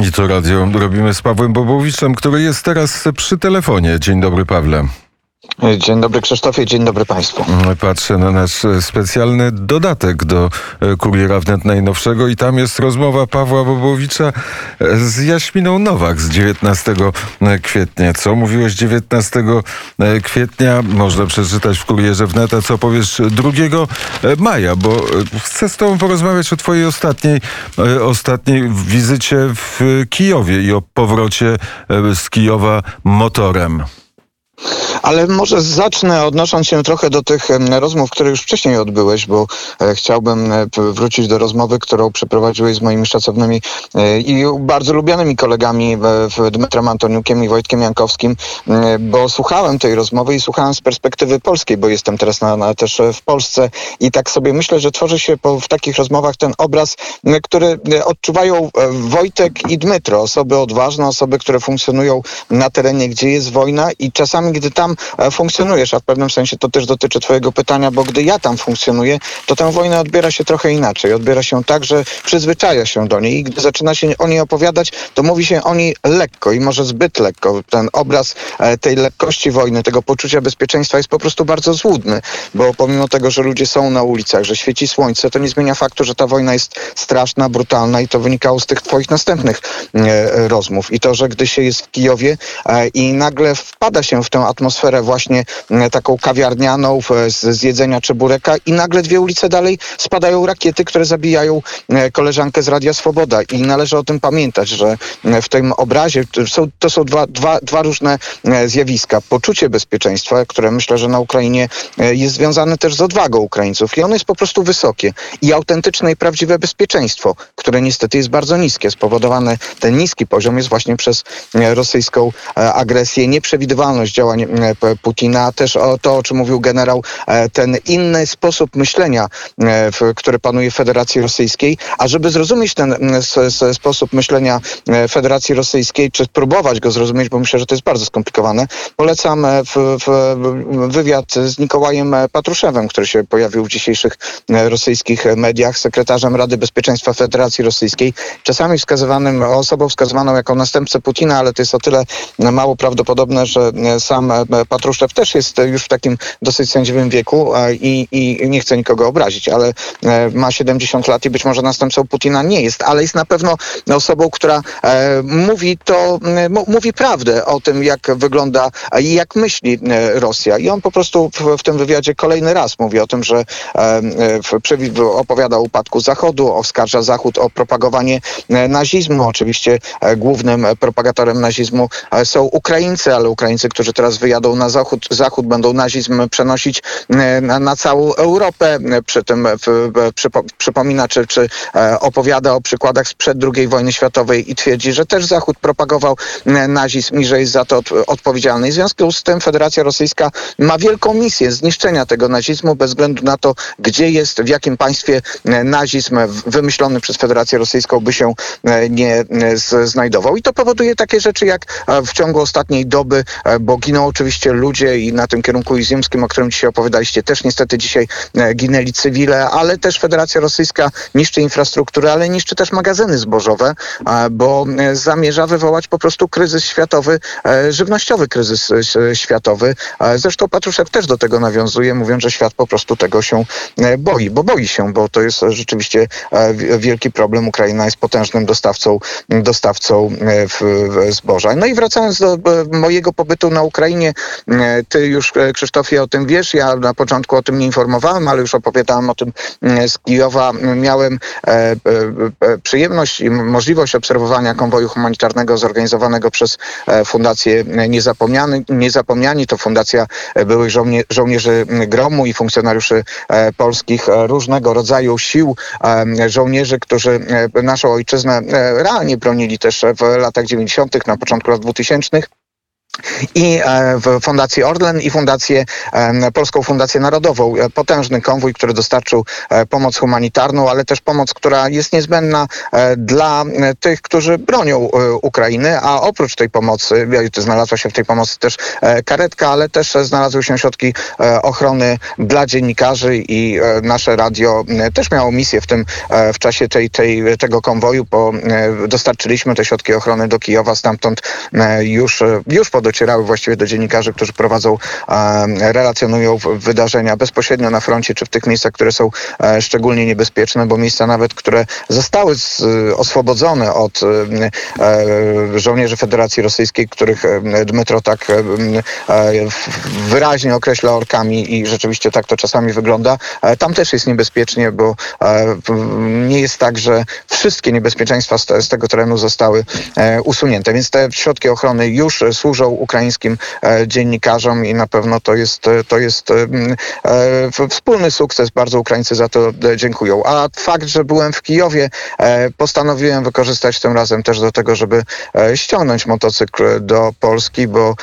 I to radio robimy z Pawłem Bobowiczem, który jest teraz przy telefonie. Dzień dobry, Pawle. Dzień dobry Krzysztofie, dzień dobry Państwu. Patrzę na nasz specjalny dodatek do Kuriera Wnet najnowszego i tam jest rozmowa Pawła Bobowicza z Jaśminą Nowak z 19 kwietnia. Co mówiłeś 19 kwietnia? Można przeczytać w Kurierze Wnet, a co powiesz 2 maja, bo chcę z tobą porozmawiać o twojej ostatniej, ostatniej wizycie w Kijowie i o powrocie z Kijowa motorem. Ale może zacznę odnosząc się trochę do tych rozmów, które już wcześniej odbyłeś, bo e, chciałbym e, wrócić do rozmowy, którą przeprowadziłeś z moimi szacownymi e, i bardzo lubianymi kolegami Dmytrem Antoniukiem i Wojtkiem Jankowskim, bo słuchałem tej rozmowy i słuchałem z perspektywy polskiej, bo jestem teraz na, na też w Polsce i tak sobie myślę, że tworzy się po, w takich rozmowach ten obraz, który odczuwają Wojtek i Dmytro, osoby odważne, osoby, które funkcjonują na terenie, gdzie jest wojna i czasami, gdy tam E, funkcjonujesz, a w pewnym sensie to też dotyczy twojego pytania, bo gdy ja tam funkcjonuję, to tę wojnę odbiera się trochę inaczej. Odbiera się tak, że przyzwyczaja się do niej i gdy zaczyna się o niej opowiadać, to mówi się o niej lekko i może zbyt lekko. Ten obraz e, tej lekkości wojny, tego poczucia bezpieczeństwa jest po prostu bardzo złudny, bo pomimo tego, że ludzie są na ulicach, że świeci słońce, to nie zmienia faktu, że ta wojna jest straszna, brutalna i to wynikało z tych twoich następnych e, rozmów. I to, że gdy się jest w Kijowie i nagle wpada się w tę atmosferę, atmosferę właśnie mm, taką kawiarnianą z, z jedzenia czebureka i nagle dwie ulice dalej spadają rakiety, które zabijają mm, koleżankę z Radia Swoboda i należy o tym pamiętać, że mm, w tym obrazie są, to są dwa, dwa, dwa różne zjawiska. Poczucie bezpieczeństwa, które myślę, że na Ukrainie jest związane też z odwagą Ukraińców i ono jest po prostu wysokie i autentyczne i prawdziwe bezpieczeństwo, które niestety jest bardzo niskie. Spowodowane ten niski poziom jest właśnie przez rosyjską agresję, nieprzewidywalność działań Putina, też o to, o czym mówił generał, e, ten inny sposób myślenia, e, który panuje w Federacji Rosyjskiej. A żeby zrozumieć ten sposób myślenia e, Federacji Rosyjskiej, czy spróbować go zrozumieć, bo myślę, że to jest bardzo skomplikowane, polecam w, w wywiad z Nikołajem Patruszewem, który się pojawił w dzisiejszych rosyjskich mediach, sekretarzem Rady Bezpieczeństwa Federacji Rosyjskiej, czasami wskazywanym, osobą wskazywaną jako następcę Putina, ale to jest o tyle mało prawdopodobne, że sam Patruszew też jest już w takim dosyć sędziwym wieku i, i nie chcę nikogo obrazić, ale e, ma 70 lat i być może następcą Putina nie jest, ale jest na pewno osobą, która e, mówi to, mówi prawdę o tym, jak wygląda i jak myśli e, Rosja. I on po prostu w, w tym wywiadzie kolejny raz mówi o tym, że opowiada o upadku Zachodu, oskarża Zachód o propagowanie nazizmu. Oczywiście głównym propagatorem nazizmu są Ukraińcy, ale Ukraińcy, którzy teraz wyjadą jadą na zachód, zachód będą nazizm przenosić e, na, na całą Europę. Przy tym przypo, przypomina czy, czy e, opowiada o przykładach sprzed II wojny światowej i twierdzi, że też Zachód propagował e, nazizm i że jest za to od, odpowiedzialny. I w związku z tym Federacja Rosyjska ma wielką misję zniszczenia tego nazizmu bez względu na to, gdzie jest, w jakim państwie nazizm wymyślony przez Federację Rosyjską by się nie znajdował. I to powoduje takie rzeczy jak w ciągu ostatniej doby, bo giną oczywiście ludzie i na tym kierunku izimskim, o którym dzisiaj opowiadaliście, też niestety dzisiaj e, ginęli cywile, ale też Federacja Rosyjska niszczy infrastrukturę, ale niszczy też magazyny zbożowe, bo e, zamierza wywołać po prostu kryzys światowy, e, żywnościowy kryzys światowy. Zresztą Patruszew też do tego nawiązuje, mówiąc, że świat po prostu tego się boi, bo boi się, bo to jest rzeczywiście wielki problem. Ukraina jest potężnym dostawcą, dostawcą zboża. No i wracając do mojego pobytu na Ukrainie, E, ty już, e, Krzysztofie, o tym wiesz. Ja na początku o tym nie informowałem, ale już opowiadałem o tym e, z Kijowa. Miałem przyjemność i możliwość obserwowania konwoju humanitarnego zorganizowanego przez Fundację Niezapomniani. Niezapomniani to fundacja byłych żołnie żołnierzy gromu i funkcjonariuszy polskich różnego rodzaju sił, żołnierzy, którzy naszą ojczyznę realnie bronili też w latach 90., na początku lat 2000 i e, w Fundacji Orlen i Fundację, Polską Fundację Narodową. E, potężny konwój, który dostarczył e, pomoc humanitarną, ale też pomoc, która jest niezbędna dla tych, którzy bronią Ukrainy, a oprócz tej pomocy, znalazła się w tej pomocy też karetka, ale też znalazły się środki ochrony dla dziennikarzy i nasze radio też miało misję w tym, w czasie tej, tej, tego konwoju, bo dostarczyliśmy te środki ochrony do Kijowa, stamtąd już, już po docierały właściwie do dziennikarzy, którzy prowadzą, relacjonują wydarzenia bezpośrednio na froncie, czy w tych miejscach, które są e, szczególnie niebezpieczne, bo miejsca nawet, które zostały oswobodzone od e, żołnierzy Federacji Rosyjskiej, których Dmytro tak wyraźnie określa orkami i rzeczywiście tak to czasami wygląda. E, tam też jest niebezpiecznie, bo nie jest tak, że wszystkie niebezpieczeństwa z, tego terenu zostały usunięte, więc te środki ochrony już służą ukraińskim e, dziennikarzom i na pewno to jest, e, to jest e, wspólny sukces. Bardzo Ukraińcy za to dziękują. A fakt, że byłem w Kijowie, postanowiłem wykorzystać tym razem też do tego, żeby ściągnąć motocykl do Polski, bo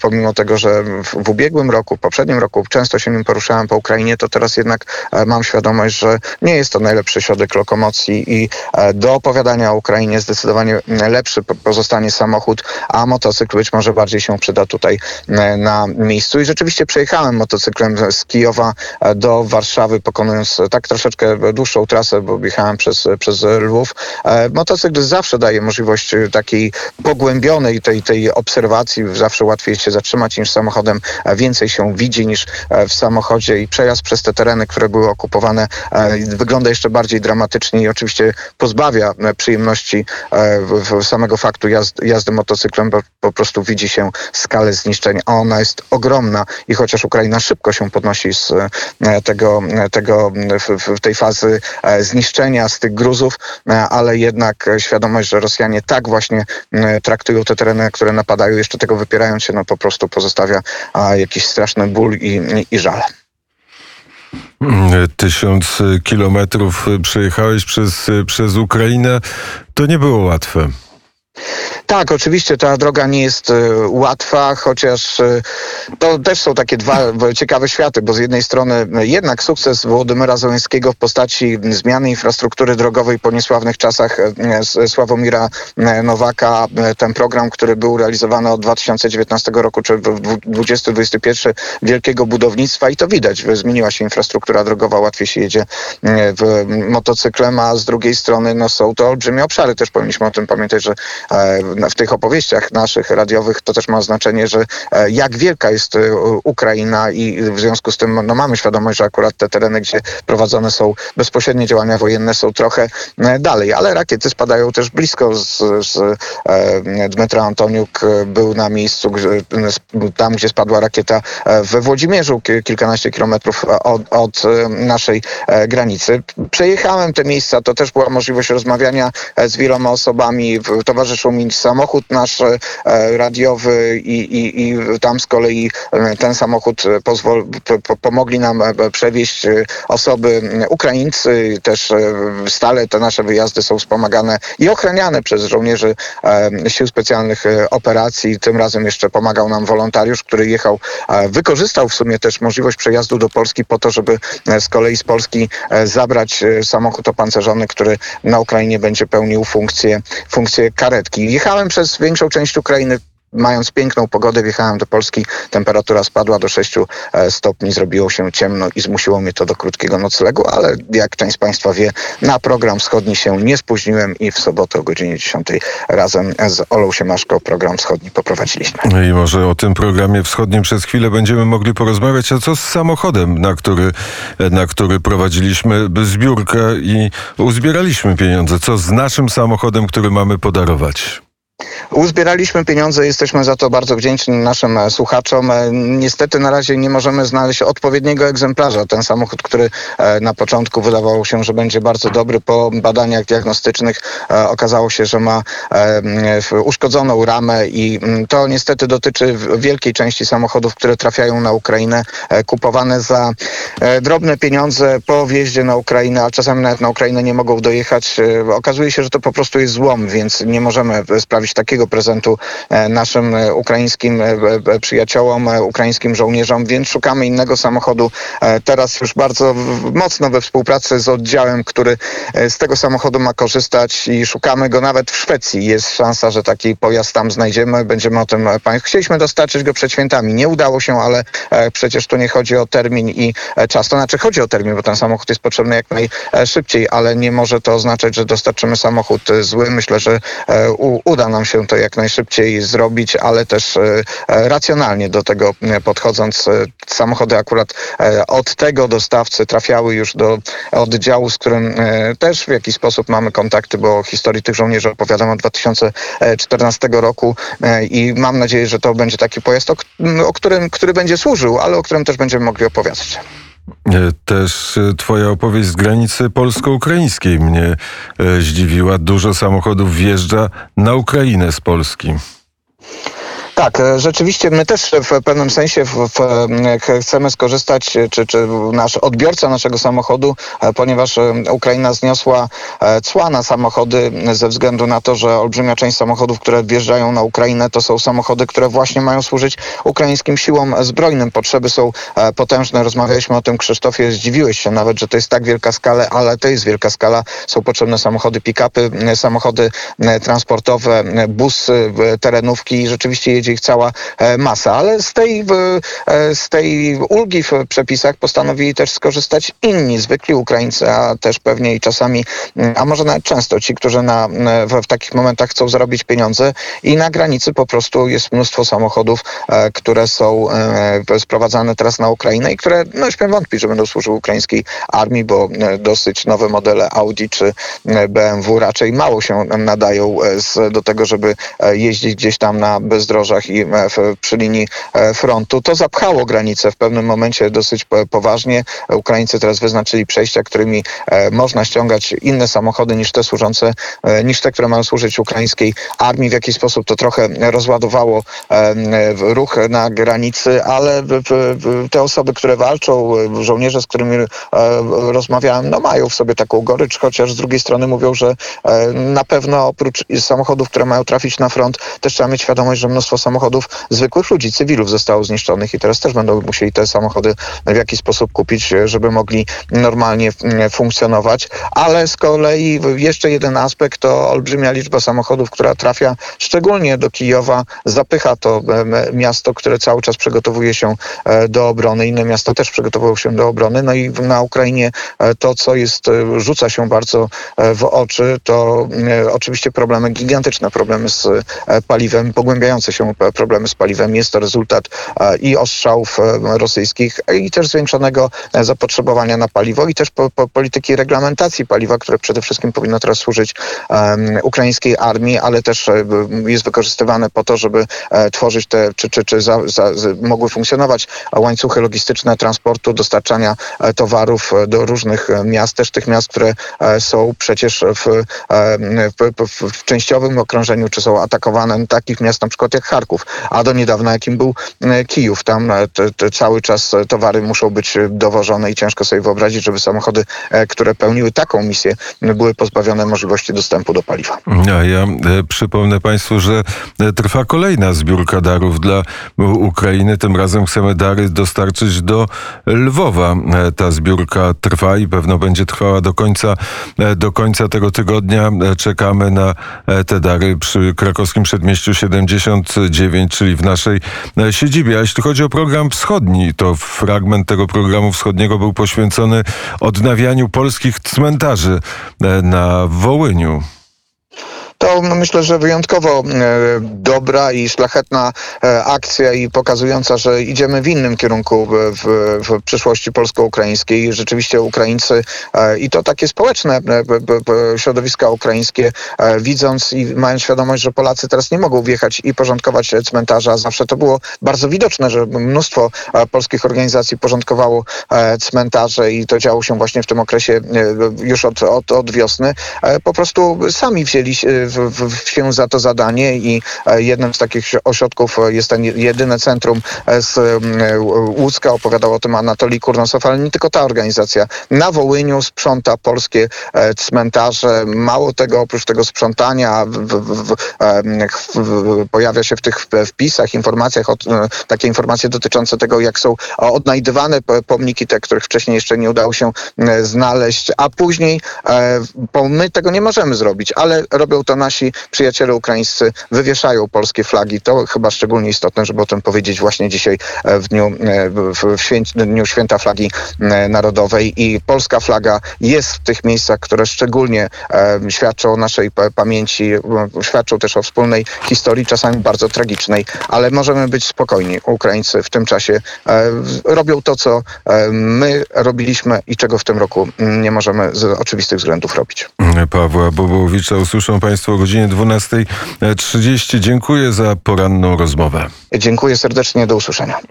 pomimo tego, że w ubiegłym roku, w poprzednim roku często się nim poruszałem po Ukrainie, to teraz jednak mam świadomość, że nie jest to najlepszy środek lokomocji i do opowiadania o Ukrainie zdecydowanie lepszy pozostanie samochód, a motocykl być może bardziej się przyda tutaj e, na miejscu. I rzeczywiście przejechałem motocyklem z Kijowa e, do Warszawy, pokonując tak troszeczkę dłuższą trasę, bo jechałem przez, przez Lwów. E, motocykl zawsze daje możliwość takiej pogłębionej tej, tej obserwacji. Zawsze łatwiej się zatrzymać niż samochodem. Więcej się widzi niż w samochodzie i przejazd przez te tereny, które były okupowane wygląda jeszcze bardziej dramatycznie i oczywiście pozbawia przyjemności samego faktu jazdy, jazdy motocyklem, bo po prostu prostu widzi się skalę zniszczeń, a ona jest ogromna i chociaż Ukraina szybko się podnosi z e, tego, tego w, tej fazy e, zniszczenia, z tych gruzów, e, ale jednak świadomość, że Rosjanie tak właśnie traktują te tereny, które napadają, jeszcze tego wypierając się, no po prostu pozostawia jakiś straszny ból i, i żal. Tysiąc kilometrów przejechałeś przez, przez Ukrainę. To nie było łatwe. Tak, oczywiście ta droga nie jest e, łatwa, chociaż e, to też są takie dwa ciekawe światy, bo z jednej strony jednak sukces Włodymyra Zełenskiego w postaci zmiany infrastruktury drogowej po niesławnych czasach e, Sławomira Nowaka, ten program, który był realizowany od 2019 roku, czy 2021 wielkiego budownictwa i to widać, zmieniła się infrastruktura drogowa, łatwiej się jedzie w motocyklem, a z drugiej strony no, są to olbrzymie obszary, też powinniśmy o tym pamiętać, że w tych opowieściach naszych radiowych to też ma znaczenie, że e, jak wielka jest e, Ukraina i w związku z tym no, mamy świadomość, że akurat te tereny, gdzie prowadzone są bezpośrednie działania wojenne są trochę e, dalej, ale rakiety spadają też blisko z, z Dmytra Antoniuk był na miejscu, tam gdzie spadła rakieta we Włodzimierzu, kilkanaście kilometrów od, od naszej granicy. Przejechałem te miejsca, to też była możliwość rozmawiania z wieloma osobami, towarzyszył mi samochód nasz e, radiowy i, i, i tam z kolei e, ten samochód pozwol, po, pomogli nam e, przewieźć osoby Ukraińcy. Też stale te nasze wyjazdy są wspomagane i ochraniane przez żołnierzy Sił Specjalnych Operacji. Tym razem jeszcze pomagał nam wolontariusz, który jechał, wykorzystał w sumie też możliwość przejazdu do Polski po to, żeby z kolei z Polski zabrać samochód opancerzony, który na Ukrainie będzie pełnił funkcję, funkcję karetki. Jechałem Jechałem przez większą część Ukrainy mając piękną pogodę, wjechałem do Polski, temperatura spadła do 6 e, stopni, zrobiło się ciemno i zmusiło mnie to do krótkiego noclegu, ale jak część z Państwa wie, na program wschodni się nie spóźniłem i w sobotę o godzinie 10 razem z Olą Siemaszko program wschodni poprowadziliśmy. No I może o tym programie wschodnim przez chwilę będziemy mogli porozmawiać, a co z samochodem, na który, na który prowadziliśmy zbiórkę i uzbieraliśmy pieniądze? Co z naszym samochodem, który mamy podarować? Uzbieraliśmy pieniądze, jesteśmy za to bardzo wdzięczni naszym e, słuchaczom. E, niestety na razie nie możemy znaleźć odpowiedniego egzemplarza. Ten samochód, który e, na początku wydawało się, że będzie bardzo dobry, po badaniach diagnostycznych okazało się, że ma uszkodzoną ramę i to niestety dotyczy wielkiej części samochodów, które trafiają na Ukrainę, kupowane za drobne pieniądze po wjeździe na Ukrainę, a czasami nawet na Ukrainę nie mogą dojechać. Okazuje się, że to po prostu jest złom, więc nie możemy sprawić takiego takiego prezentu e, naszym e, ukraińskim e, przyjaciołom, ukraińskim żołnierzom, więc szukamy innego samochodu. Teraz już bardzo mocno we współpracy z oddziałem, który z tego samochodu ma korzystać i szukamy go nawet w Szwecji. Jest szansa, że taki pojazd tam znajdziemy. Będziemy o tym Państwu. Chcieliśmy dostarczyć go przed świętami. Nie udało się, ale przecież tu nie chodzi o termin i czas. To znaczy chodzi o termin, bo ten samochód jest potrzebny jak najszybciej, ale nie może to oznaczać, że dostarczymy samochód zły. Myślę, że uda nam się to jak najszybciej zrobić, ale też e, e, racjonalnie do tego e, podchodząc. Samochody akurat od tego dostawcy trafiały już do oddziału, z którym też w jakiś sposób mamy kontakty, bo historii tych żołnierzy opowiadam od 2014 roku i mam nadzieję, że to będzie taki pojazd, o którym, który będzie służył, ale o którym też będziemy mogli opowiadać. E, Też e, twoja opowieść z granicy polsko-ukraińskiej mnie e, zdziwiła. Dużo samochodów wjeżdża na Ukrainę z Polski. Tak, e, rzeczywiście my też w pewnym sensie w, w, chcemy skorzystać, e, czy, czy nasz odbiorca naszego samochodu, e, ponieważ Ukraina zniosła cła na samochody ze względu na to, że olbrzymia część samochodów, które wjeżdżają na Ukrainę, to są samochody, które właśnie mają służyć ukraińskim siłom zbrojnym. Potrzeby są potężne. Rozmawialiśmy o tym, Krzysztofie, zdziwiłeś się nawet, że to jest tak wielka skala, ale to jest wielka skala. Są potrzebne samochody pick-upy, samochody transportowe, busy, terenówki rzeczywiście jedzie ich cała e, masa, ale z tej, e, z tej ulgi w przepisach postanowili też skorzystać inni, zwykli Ukraińcy, a też pewnie i czasami, a może nawet często ci, którzy na, w, w takich momentach chcą zarobić pieniądze i na granicy po prostu jest mnóstwo samochodów, e, które są e, sprowadzane teraz na Ukrainę i które, no śmiem wątpić, że będą służyły ukraińskiej armii, bo e, dosyć nowe modele Audi czy e, BMW raczej mało się nadają e, z, do tego, żeby e, jeździć gdzieś tam na bezdrożach i e, przy linii e, frontu. To zapchało granicę w pewnym momencie dosyć po- poważnie. Ukraińcy teraz wyznaczyli przejścia, którymi e, można ściągać inne samochody niż te służące, niż te, które mają służyć ukraińskiej armii. W jakiś sposób to trochę rozładowało ruch na granicy, ale te osoby, które walczą, żołnierze, z którymi rozmawiałem, no mają w sobie taką gorycz, chociaż z drugiej strony mówią, że na pewno oprócz samochodów, które mają trafić na front, też trzeba mieć świadomość, że mnóstwo samochodów zwykłych ludzi, cywilów zostało zniszczonych i teraz też będą musieli te samochody w jakiś sposób kupić, e, żeby mogli normalnie mm, funkcjonować. Ale z kolei jeszcze jeden aspekt to olbrzymia liczba samochodów, która trafia szczególnie do Kijowa, zapycha to em, miasto, które cały czas przygotowuje się e, do obrony. Inne miasta też przygotowują się do obrony. No i na Ukrainie e, to, co jest, e, rzuca się bardzo e, w oczy, to e, oczywiście problemy, gigantyczne problemy z e, paliwem, pogłębiające się problemy z paliwem. Jest to rezultat e, i ostrzałów e, rosyjskich e, i też zwiększonego e, zapotrzebowania na paliwo i też po, po polityki reglamentacji paliwa, które przede wszystkim powinno teraz służyć em, ukraińskiej armii, ale też e, jest wykorzystywane po to, żeby e, tworzyć te, czy, czy, czy za, za, mogły funkcjonować łańcuchy logistyczne transportu, dostarczania e, towarów e, do różnych e, miast, też tych miast, które e, są przecież w, w, w, w częściowym okrążeniu, czy są atakowane, takich miast na przykład jak Charków, a do niedawna jakim był e, Kijów. Tam e, te, te cały czas e, towary muszą być dowożone i ciężko sobie wyobrazić, żeby samochody, które pełniły taką misję, były pozbawione możliwości dostępu do paliwa. A ja przypomnę Państwu, że trwa kolejna zbiórka darów dla Ukrainy. Tym razem chcemy dary dostarczyć do Lwowa. Ta zbiórka trwa i pewno będzie trwała do końca, do końca tego tygodnia. Czekamy na te dary przy krakowskim przedmieściu 79, czyli w naszej e, siedzibie. A jeśli chodzi o program wschodni, to fragment tego programu wschodniego był poświęcony odnawianiu polskich cmentarzy e, na Wołyniu. To myślę, że wyjątkowo e, dobra i szlachetna e, akcja i pokazująca, że idziemy w innym kierunku w, w, przyszłości polsko-ukraińskiej. Rzeczywiście Ukraińcy e, i to takie społeczne środowiska ukraińskie, widząc i mając świadomość, że Polacy teraz nie mogą wjechać i porządkować cmentarza. Zawsze to było bardzo widoczne, że mnóstwo polskich organizacji porządkowało cmentarze i to działo się właśnie w tym okresie już od, od, od wiosny. Po prostu sami wzięli, się- za to zadanie i e, jednym z takich ośrodków e, jest ten jedyne centrum e, z Łódzka, opowiadał o tym Anatolii Kurnosow, ale nie tylko ta organizacja. Na Wołyniu sprząta polskie cmentarze. Mało tego, oprócz tego sprzątania w, w, w, pojawia się w tych wpisach, informacjach, od, takie informacje dotyczące tego, jak są odnajdywane po- pomniki, te, których wcześniej jeszcze nie udało się znaleźć, a później, bo my tego nie możemy zrobić, ale robią to nasi przyjaciele ukraińscy, wywieszają polskie flagi. To chyba szczególnie istotne, żeby o tym powiedzieć właśnie dzisiaj e, w dniu, e, w, święci, dniu święta flagi e, narodowej i polska flaga jest w tych miejscach, które szczególnie świadczą o naszej pa- pamięci, świadczą też o wspólnej historii, czasami bardzo tragicznej, ale możemy być spokojni. Ukraińcy w tym czasie robią to, co my robiliśmy i czego w tym roku nie możemy z oczywistych względów robić. Pawła Bobołowicza usłyszą Państwo o godzinie 12.30. Dziękuję za poranną rozmowę. Dziękuję serdecznie, do usłyszenia.